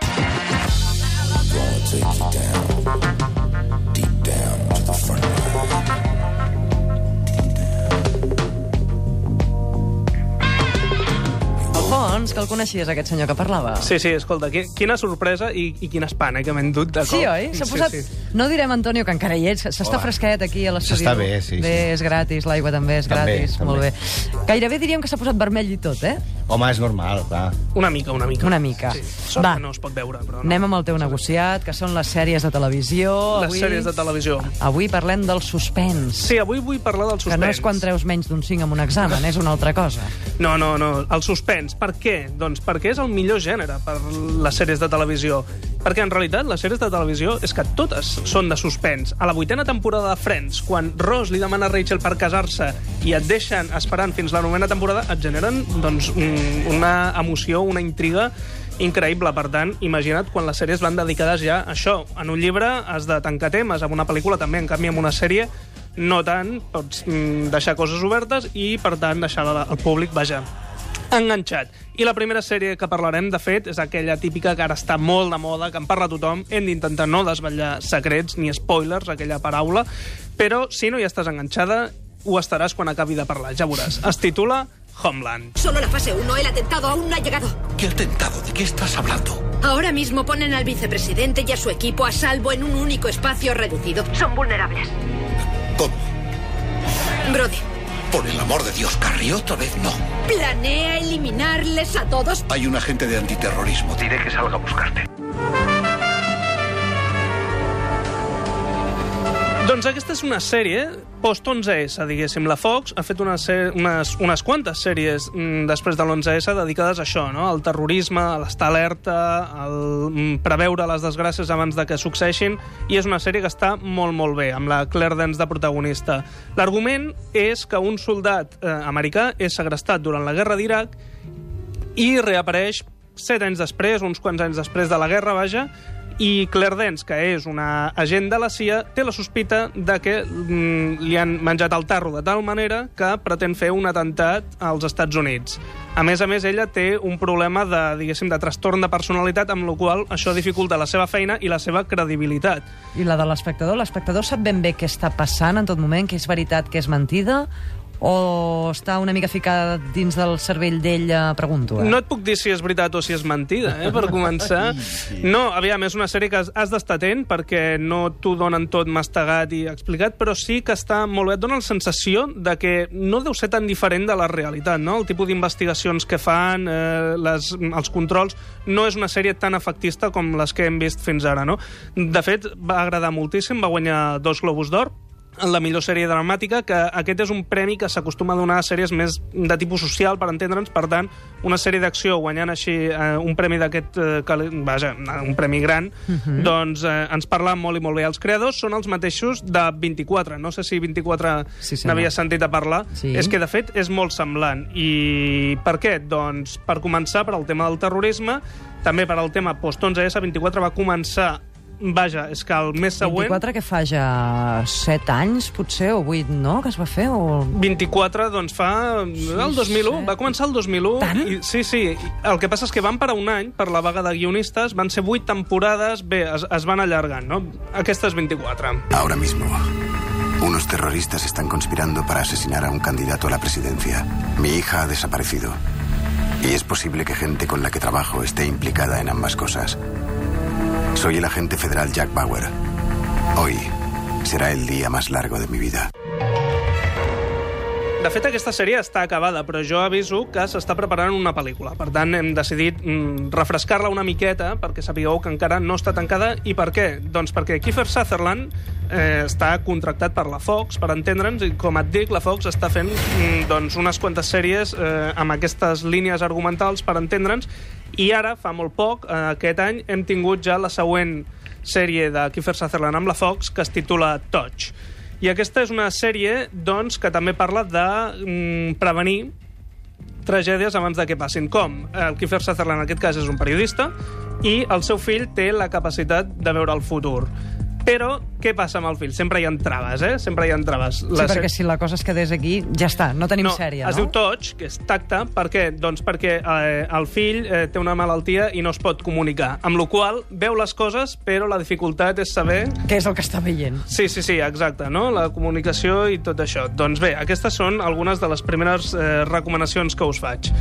Gonna take you down. Alfons, que el coneixies, aquest senyor que parlava? Sí, sí, escolta, qui- quina sorpresa i, i quin espant, eh, que m'he endut de cop. Sí, oi? S'ha posat... Sí, sí. No direm, Antonio, que encara hi ets. S'està Hola. fresquet aquí a l'estudi. S'està bé, sí, Bé, sí. és gratis, l'aigua també és També, gratis. també. Molt bé. Gairebé diríem que s'ha posat vermell i tot, eh? Home, és normal, clar. Una mica, una mica. Una mica. Sí, sort Va. que no es pot veure, però no. Anem amb el teu negociat, que són les sèries de televisió. Les avui... sèries de televisió. Avui parlem del suspens. Sí, avui vull parlar del Que suspens. no és quan treus menys d'un 5 en un examen, és una altra cosa. No, no, no, el suspens. Per què? Doncs perquè és el millor gènere per les sèries de televisió. Perquè, en realitat, les sèries de televisió és que totes són de suspens. A la vuitena temporada de Friends, quan Ross li demana a Rachel per casar-se i et deixen esperant fins la novena temporada, et generen doncs, un- una emoció, una intriga increïble. Per tant, imagina't quan les sèries van dedicades ja a això. En un llibre has de tancar temes, en una pel·lícula també, en canvi, en una sèrie no tant, pots mm, deixar coses obertes i, per tant, deixar el públic, vaja, enganxat. I la primera sèrie que parlarem, de fet, és aquella típica que ara està molt de moda, que en parla tothom. Hem d'intentar no desvetllar secrets ni spoilers, aquella paraula, però si no hi estàs enganxada, ho estaràs quan acabi de parlar, ja veuràs. Es titula Homeland. Solo la fase 1, el atentado aún no ha llegado. ¿Qué atentado? ¿De qué estás hablando? Ahora mismo ponen al vicepresidente y a su equipo a salvo en un único espacio reducido. Son vulnerables. ¿Cómo? Brody, Por el amor de Dios, Carrie, otra vez no. Planea eliminarles a todos. Hay un agente de antiterrorismo. Diré que salga a buscarte. Doncs aquesta és una sèrie post-11S, diguéssim. La Fox ha fet una unes, unes quantes sèries mm, després de l'11S dedicades a això, no? al terrorisme, a l'estar alerta, al mm, preveure les desgràcies abans de que succeeixin, i és una sèrie que està molt, molt bé, amb la Claire Dance de protagonista. L'argument és que un soldat eh, americà és segrestat durant la guerra d'Iraq i reapareix set anys després, uns quants anys després de la guerra, vaja, i Claire Dance, que és una agent de la CIA, té la sospita de que mm, li han menjat el tarro de tal manera que pretén fer un atemptat als Estats Units. A més a més, ella té un problema de, diguéssim, de trastorn de personalitat, amb la qual això dificulta la seva feina i la seva credibilitat. I la de l'espectador? L'espectador sap ben bé què està passant en tot moment, que és veritat, que és mentida, o està una mica ficada dins del cervell d'ella, pregunto. Eh? No et puc dir si és veritat o si és mentida, eh, per començar. No, aviam, és una sèrie que has, has d'estar atent perquè no t'ho donen tot mastegat i explicat, però sí que està molt bé. Et dona la sensació de que no deu ser tan diferent de la realitat, no? El tipus d'investigacions que fan, eh, les, els controls... No és una sèrie tan efectista com les que hem vist fins ara, no? De fet, va agradar moltíssim, va guanyar dos Globus d'Or, en la millor sèrie dramàtica, que aquest és un premi que s'acostuma a donar a sèries més de tipus social, per entendre'ns, per tant, una sèrie d'acció guanyant així eh, un premi d'aquest, eh, vaja, un premi gran, doncs eh, ens parla molt i molt bé. Els creadors són els mateixos de 24, no sé si 24 Sí, senyor. n'havia sentit a parlar, Sí. és que de fet és molt semblant. I per què? Doncs per començar per al tema del terrorisme, també per al tema post-11S, 24 va començar Vaja, és que el mes següent... 24 que fa ja 7 anys, potser, o 8, no?, que es va fer, o... 24, doncs fa... el 2001, set. va començar el 2001. Tant? I, sí, sí. El que passa és que van parar un any per la vaga de guionistes, van ser 8 temporades, bé, es, es van allargant, no? Aquesta és 24. Ahora mismo, unos terroristas están conspirando para asesinar a un candidato a la presidencia. Mi hija ha desaparecido. Y es posible que gente con la que trabajo esté implicada en ambas cosas. Soy el agente federal Jack Bauer. Hoy será el día más largo de mi vida. De fet, aquesta sèrie està acabada, però jo aviso que s'està preparant una pel·lícula. Per tant, hem decidit mm, refrescar-la una miqueta perquè sapigueu que encara no està tancada. I per què? Doncs perquè Kiefer Sutherland eh, està contractat per la Fox, per entendre'ns, i com et dic, la Fox està fent mm, doncs, unes quantes sèries eh, amb aquestes línies argumentals, per entendre'ns, i ara, fa molt poc, eh, aquest any, hem tingut ja la següent sèrie de Kiefer Sutherland amb la Fox, que es titula Touch. I aquesta és una sèrie doncs, que també parla de mm, prevenir tragèdies abans de que passin. Com? El Kiefer Sutherland, en aquest cas, és un periodista i el seu fill té la capacitat de veure el futur. Però què passa amb el fill? Sempre hi ha traves, eh? Sempre hi ha traves. Sí, La perquè se- si la cosa es quedés aquí, ja està, no tenim no, sèrie, es no? diu touch, que és tacte, per què? Doncs perquè eh, el fill eh, té una malaltia i no es pot comunicar, amb la qual veu les coses, però la dificultat és saber Què és el que està veient? Sí, sí, sí, exacte, no? La comunicació i tot això. Doncs bé, aquestes són algunes de les primeres eh, recomanacions que us faig.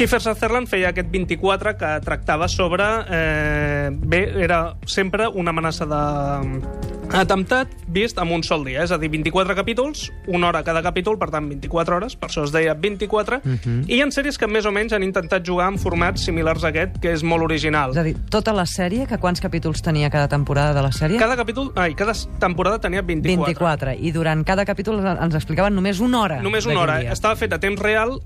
Kiefer Sutherland feia aquest 24 que tractava sobre... Eh, bé, era sempre una amenaça de atemptat vist en un sol dia, és a dir, 24 capítols, una hora cada capítol, per tant 24 hores, per això es deia 24, i hi ha sèries que més o menys han intentat jugar en formats similars a aquest, que és molt original. És a dir, tota la sèrie, que quants capítols tenia cada temporada de la sèrie? Cada capítol, ai, cada temporada tenia 24. 24. I durant cada capítol ens explicaven només una hora. Només una hora. Estava fet a temps real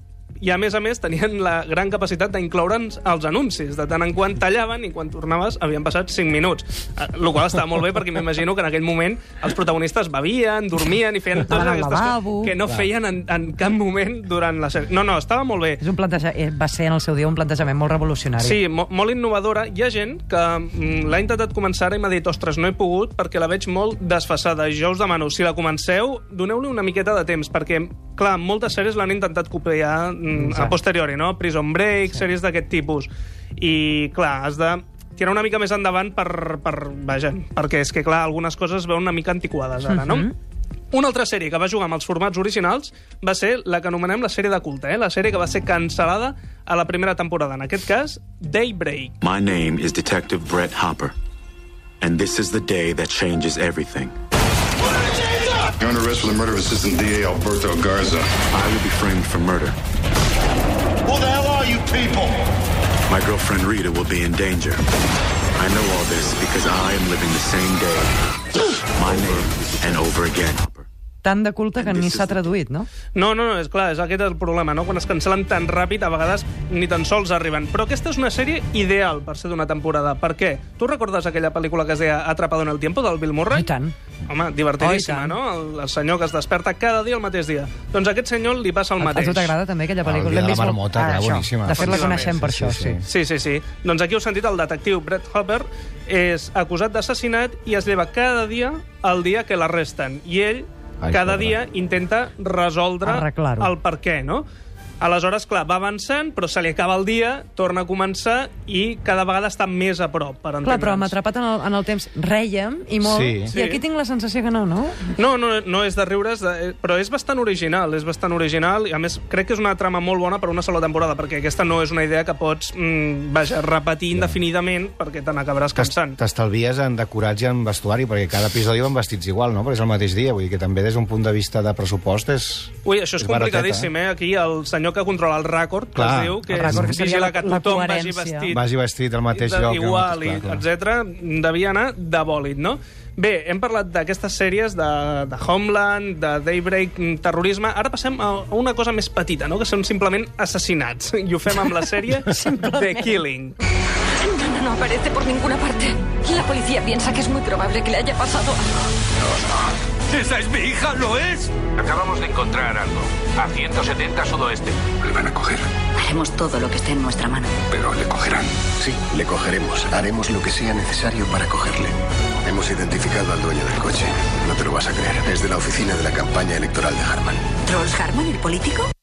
i, a més a més, tenien la gran capacitat d'incloure'ns els anuncis. De tant en quant tallaven i quan tornaves havien passat 5 minuts. Eh, El qual estava molt bé perquè m'imagino que en aquell moment els protagonistes bevien, dormien i feien totes aquestes lavabo. coses que no Clar. feien en, en cap moment durant la sèrie. No, no, estava molt bé. És un planteja... eh, Va ser en el seu dia un plantejament molt revolucionari. Sí, mo molt innovadora. Hi ha gent que mm, l'ha intentat començar i m'ha dit ostres, no he pogut perquè la veig molt desfasada. Jo us demano, si la comenceu, doneu-li una miqueta de temps, perquè, clar, moltes sèries l'han intentat copiar mm, a posteriori, no? Prison Break, sí. sèries d'aquest tipus. I, clar, has de tirar una mica més endavant per, per, vaja, perquè és que, clar, algunes coses es veuen una mica antiquades ara, no? Una altra sèrie que va jugar amb els formats originals va ser la que anomenem la sèrie de culte, eh? la sèrie que va ser cancel·lada a la primera temporada. En aquest cas, Daybreak. My name is Detective Brett Hopper, and this is the day that changes everything. You're under arrest for the murder of Assistant DA Alberto Garza. I will be framed for murder. Who the hell are you people? My girlfriend Rita will be in danger. I know all this because I am living the same day, my name, and over again. Tant de culte que ni s'ha traduït, no? No, no, no, és clar, és aquest el problema, no? Quan es cancel·len tan ràpid, a vegades ni tan sols arriben. Però aquesta és una sèrie ideal per ser d'una temporada. Per què? Tu recordes aquella pel·lícula que es deia Atrapado en el tiempo, del Bill Murray? I tant. Home, Oh, divertidíssima, tant. no? El, el senyor que es desperta cada dia el mateix dia. Doncs a aquest senyor li passa el A, a mateix. tu t'agrada també aquella Ah, el pel·lícula? dia de la marmota, clar, això. boníssima. De fet, la coneixem per sí, això, sí, sí. sí. Sí, sí, sí. Doncs aquí heu sentit el detectiu Brett Hopper és acusat d'assassinat i es lleva cada dia el dia que l'arresten. I ell Ai, cada pobre. dia intenta resoldre el per què, no? Aleshores, clar, va avançant, però se li acaba el dia, torna a començar i cada vegada està més a prop, per Clar, entendre'ns. però m'ha atrapat en el, en el temps. Rèiem, i molt. Sí. I aquí tinc la sensació que no, no? No, no, no és de riures, de, eh, però és bastant original, és bastant original, i a més crec que és una trama molt bona per una sola temporada, perquè aquesta no és una idea que pots, mm, vaja, repetir indefinidament, perquè te n'acabaràs cansant. T'estalvies en decorats i en vestuari, perquè cada episodi van vestits igual, no? Perquè és el mateix dia, vull dir que també des d'un punt de vista de pressupost és... Ui, això és, És complicadíssim, eh? Aquí el senyor que controla el ràcord, que Clar. es diu, que El ràcord, que és seria vigila la- que la tothom vagi coherència. vestit... Vagi vestit al mateix de- lloc. Igual, i, clar. etc. devia anar de bòlid, no? Bé, hem parlat d'aquestes sèries de, de Homeland, de Daybreak, mm, terrorisme. Ara passem a a una cosa més petita, no? que són simplement assassinats. I ho fem amb la sèrie The Killing. No, no, no aparece por ninguna parte. La policía piensa que es muy probable que le haya pasado algo. ¿Esa es mi hija? ¿Lo es? Acabamos de encontrar algo. A 170 sudoeste. Le van a coger, Haremos todo lo que esté en nuestra mano. pero le cogerán. Sí, le cogeremos. Haremos lo que sea necesario para cogerle. Hemos identificado al dueño del coche. No te lo vas a creer. Es de la oficina de la campaña electoral de Harman. ¿Trolls Harman, el político?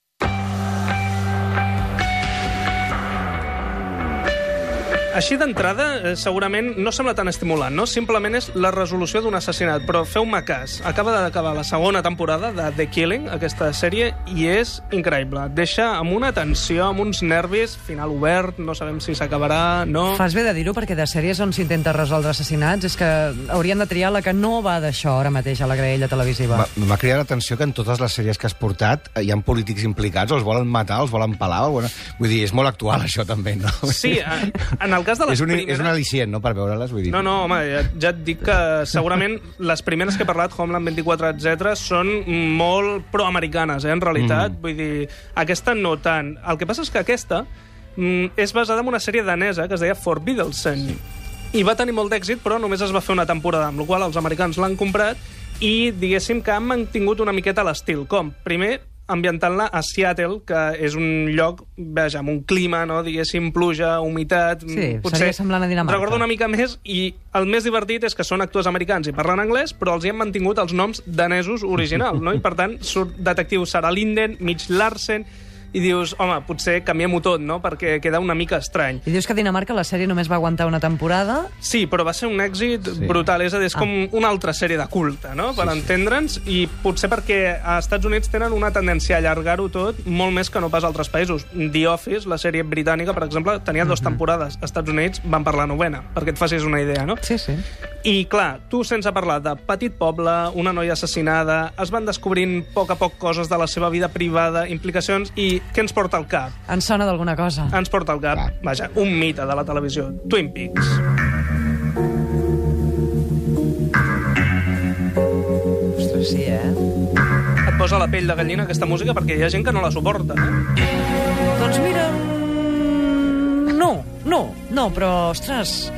Així d'entrada, eh, segurament no sembla tan estimulant, no? Simplement és la resolució d'un assassinat, però feu-me cas. Acaba d'acabar la segona temporada de The Killing, aquesta sèrie, i és increïble. Et deixa amb una tensió, amb uns nervis, final obert, no sabem si s'acabarà, no... Fas bé de dir-ho, perquè de sèries on s'intenta resoldre assassinats és que haurien de triar la que no va d'això ara mateix a la graella televisiva. Va- M'ha cridat l'atenció que en totes les sèries que has portat eh, hi ha polítics implicats, els volen matar, els volen pelar, o volen... vull dir, és molt actual això també, no? Sí, en en el cas de les és un, primeres... és un al·licient, no?, per veure-les, vull dir. No, no, home, ja, ja et dic que segurament les primeres que he parlat, Homeland 24, etc, són molt proamericanes, eh, en realitat. Mm. Vull dir, aquesta no tant. El que passa és que aquesta mm, és basada en una sèrie danesa que es deia Forbiddelsen. I va tenir molt d'èxit, però només es va fer una temporada, amb la qual els americans l'han comprat i, diguéssim, que han mantingut una miqueta l'estil. Com? Primer, ambientant-la a Seattle, que és un lloc, vaja, amb un clima, no? diguéssim, pluja, humitat... Sí, mm, seria semblant a Dinamarca. Recorda una mica més, i el més divertit és que són actors americans i parlen anglès, però els hi han mantingut els noms danesos original, no? I per tant, surt detectiu Sarah Linden, Mitch Larsen, i dius, home, potser canviem-ho tot, no?, perquè queda una mica estrany. I dius que a Dinamarca la sèrie només va aguantar una temporada. Sí, però va ser un èxit sí. brutal. És a dir, és com una altra sèrie de culte, no?, per sí, entendre'ns, i potser perquè a Estats Units tenen una tendència a allargar-ho tot molt més que no pas a altres països. The Office, la sèrie britànica, per exemple, tenia dues temporades. Als Estats Units van per la novena, perquè et facis una idea, no? Sí, sí. I, clar, tu sense parlar de petit poble, una noia assassinada, es van descobrint a poc a poc coses de la seva vida privada, implicacions, i què ens porta al cap? Ens sona d'alguna cosa. Ens porta al cap, vaja, un mite de la televisió, Twin Peaks. Ostres, sí, eh? Et posa la pell de gallina aquesta música perquè hi ha gent que no la suporta, eh? Doncs mira... No, no, no, però, ostres,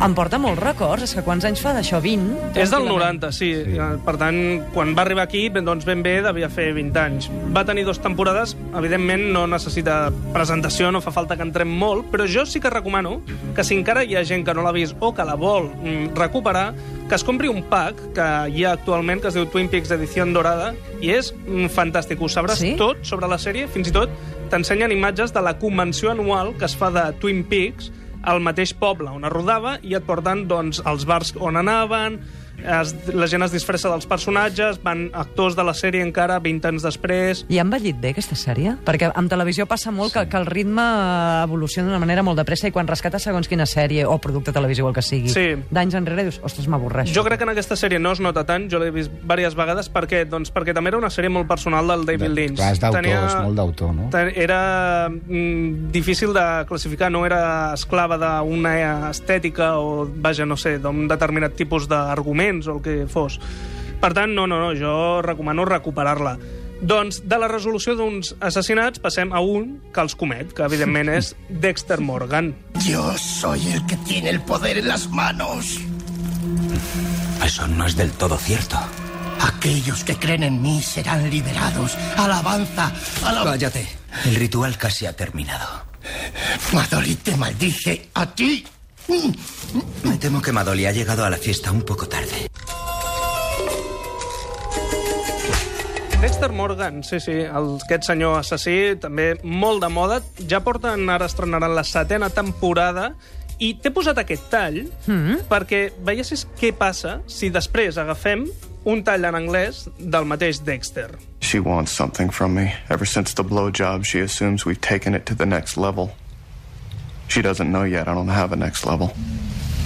em porta molts records. És que quants anys fa d'això? 20? És del tranquil·lament. 90, sí. sí. Per tant, quan va arribar aquí, doncs ben bé devia fer 20 anys. Va tenir dues temporades, evidentment no necessita presentació, no fa falta que entrem molt, però jo sí que recomano que si encara hi ha gent que no l'ha vist o que la vol mm, recuperar, que es compri un pack que hi ha actualment, que es diu Twin Peaks Edició Dorada, i és mm, fantàstic. Ho sabràs Sí? tot sobre la sèrie, fins i tot t'ensenyen imatges de la convenció anual que es fa de Twin Peaks al mateix poble on es rodava i et porten doncs, els bars on anaven, es, la gent es disfressa dels personatges, van actors de la sèrie encara 20 anys després... I ha envellit bé, aquesta sèrie? Perquè en televisió passa molt que, que el ritme evoluciona d'una manera molt de pressa i quan rescates segons quina sèrie o producte televisiu el que sigui, Sí. d'anys enrere dius, ostres, m'avorreixo. Jo crec que en aquesta sèrie no es nota tant, jo l'he vist diverses vegades, perquè, doncs, perquè també era una sèrie molt personal del David De- Lynch. clar, és d'autor, és molt d'autor, no? Ten- Era mm, difícil de classificar, no era esclava d'una estètica o, vaja, no sé, d'un determinat tipus d'arguments o el que fos. Per tant, no, no, no, jo recomano recuperar-la. Doncs de la resolució d'uns assassinats passem a un que els comet, que evidentment és Dexter Morgan. Yo soy el que tiene el poder en las manos. Eso no es del todo cierto. Aquellos que creen en mí serán liberados. Alabanza, alabanza. Cállate. El ritual casi ha terminado. Madoli te maldice a ti. Me temo que Madoli ha llegado a la fiesta un poco tarde. Dexter Morgan, sí, sí, el, aquest senyor assassí, també molt de moda. Ja porten, ara estrenaran la setena temporada i t'he posat aquest tall Mm. perquè veiessis què passa si després agafem un tall en anglès del mateix Dexter. She wants something from me. Ever since the blowjob, she assumes we've taken it to the next level. She doesn't know yet I don't have a next level.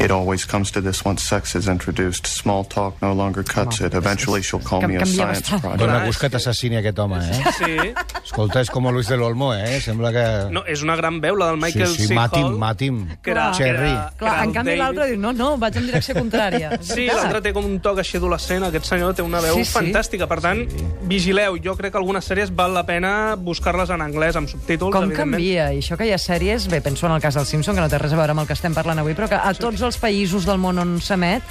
It always comes to this once sex is introduced. Small talk no longer cuts it. Eventually she'll call me a science project. Dóna gust que t'assassini aquest home, eh? Sí. Escolta, és com Luis del Olmo, eh? Sembla que... No, és una gran veu, la del Michael sí, sí, C. Hall. Que era- Cherry. era- Clar, en el canvi l'altre diu, no, no, vaig en direcció contrària. Sí, l'altre té com un toc així adolescent, aquest senyor té una veu Sí, sí, fantàstica, per tant, sí. vigileu, jo crec que algunes sèries val la pena buscar-les en anglès, amb subtítols, Com evidentment. canvia? I això que hi ha sèries, bé, penso en el cas del Simpson, que no té res a veure amb el que estem parlant avui, però que a tots els països del món on s'emet,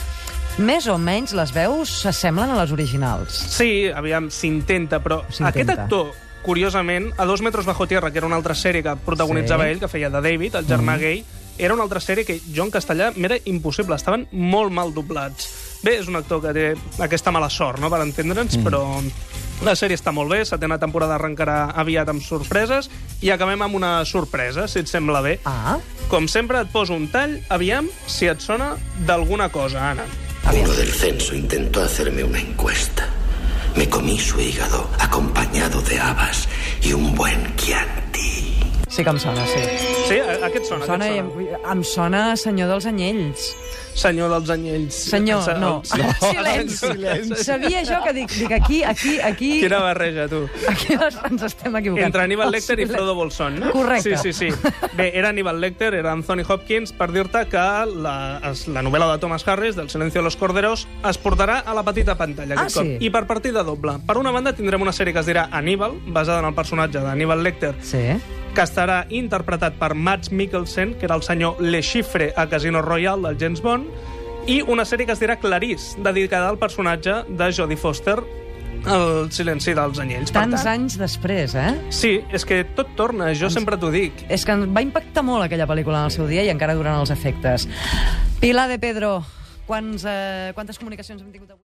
més o menys les veus s'assemblen a les originals. Sí, aviam, s'intenta, però aquest actor, curiosament, a Dos metres bajo tierra, que era una altra sèrie que protagonitzava Sí. ell, que feia de David, el germà gay, era una altra sèrie que jo en castellà m'era impossible, estaven molt mal doblats. Bé, és un actor que té aquesta mala sort, no?, per entendre'ns, mm. però la sèrie està molt bé, setena temporada arrencarà aviat amb sorpreses, i acabem amb una sorpresa, si et sembla bé. Ah, Com sempre, et poso un tall, aviam si et sona d'alguna cosa, Anna. Uno del censo intentó hacerme una encuesta. Me comí su hígado acompañado de habas y un buen Chianti. Sí que em sona, sí. Sí, aquest sona, Sona, i aquest em, sona. em sona Senyor dels Anyells. Senyor dels anyells. Senyor, El- no. el- Silenci. Silenci. Sabia jo que dic, dic aquí, aquí, aquí... Quina barreja, tu. Aquí ens ens estem equivocant. Entre Aníbal Lecter i. Frodo Bolson, no? Correcte. Sí, sí, sí. Bé, era Aníbal Lecter, era Anthony Hopkins, per dir-te que la, la novel·la de Thomas Harris, del Silencio de los Corderos, es portarà a la petita pantalla Ah, cop. sí? I per partida doble. Per una banda, tindrem una sèrie que es dirà Aníbal, basada en el personatge d'Aníbal Lecter, Sí. Que estarà interpretat per Mads Mikkelsen, que era el senyor Le Chiffre a Casino Royale del James Bond, i una sèrie que es dirà Clarice, dedicada al personatge de Jodie Foster, el silenci dels anyells. Per Tants tant, anys després, eh? Sí, és que tot torna, jo sempre t'ho dic. És que va impactar molt aquella pel·lícula en el seu dia i encara durant els efectes. Pilar de Pedro, quants, eh, quantes comunicacions hem tingut avui?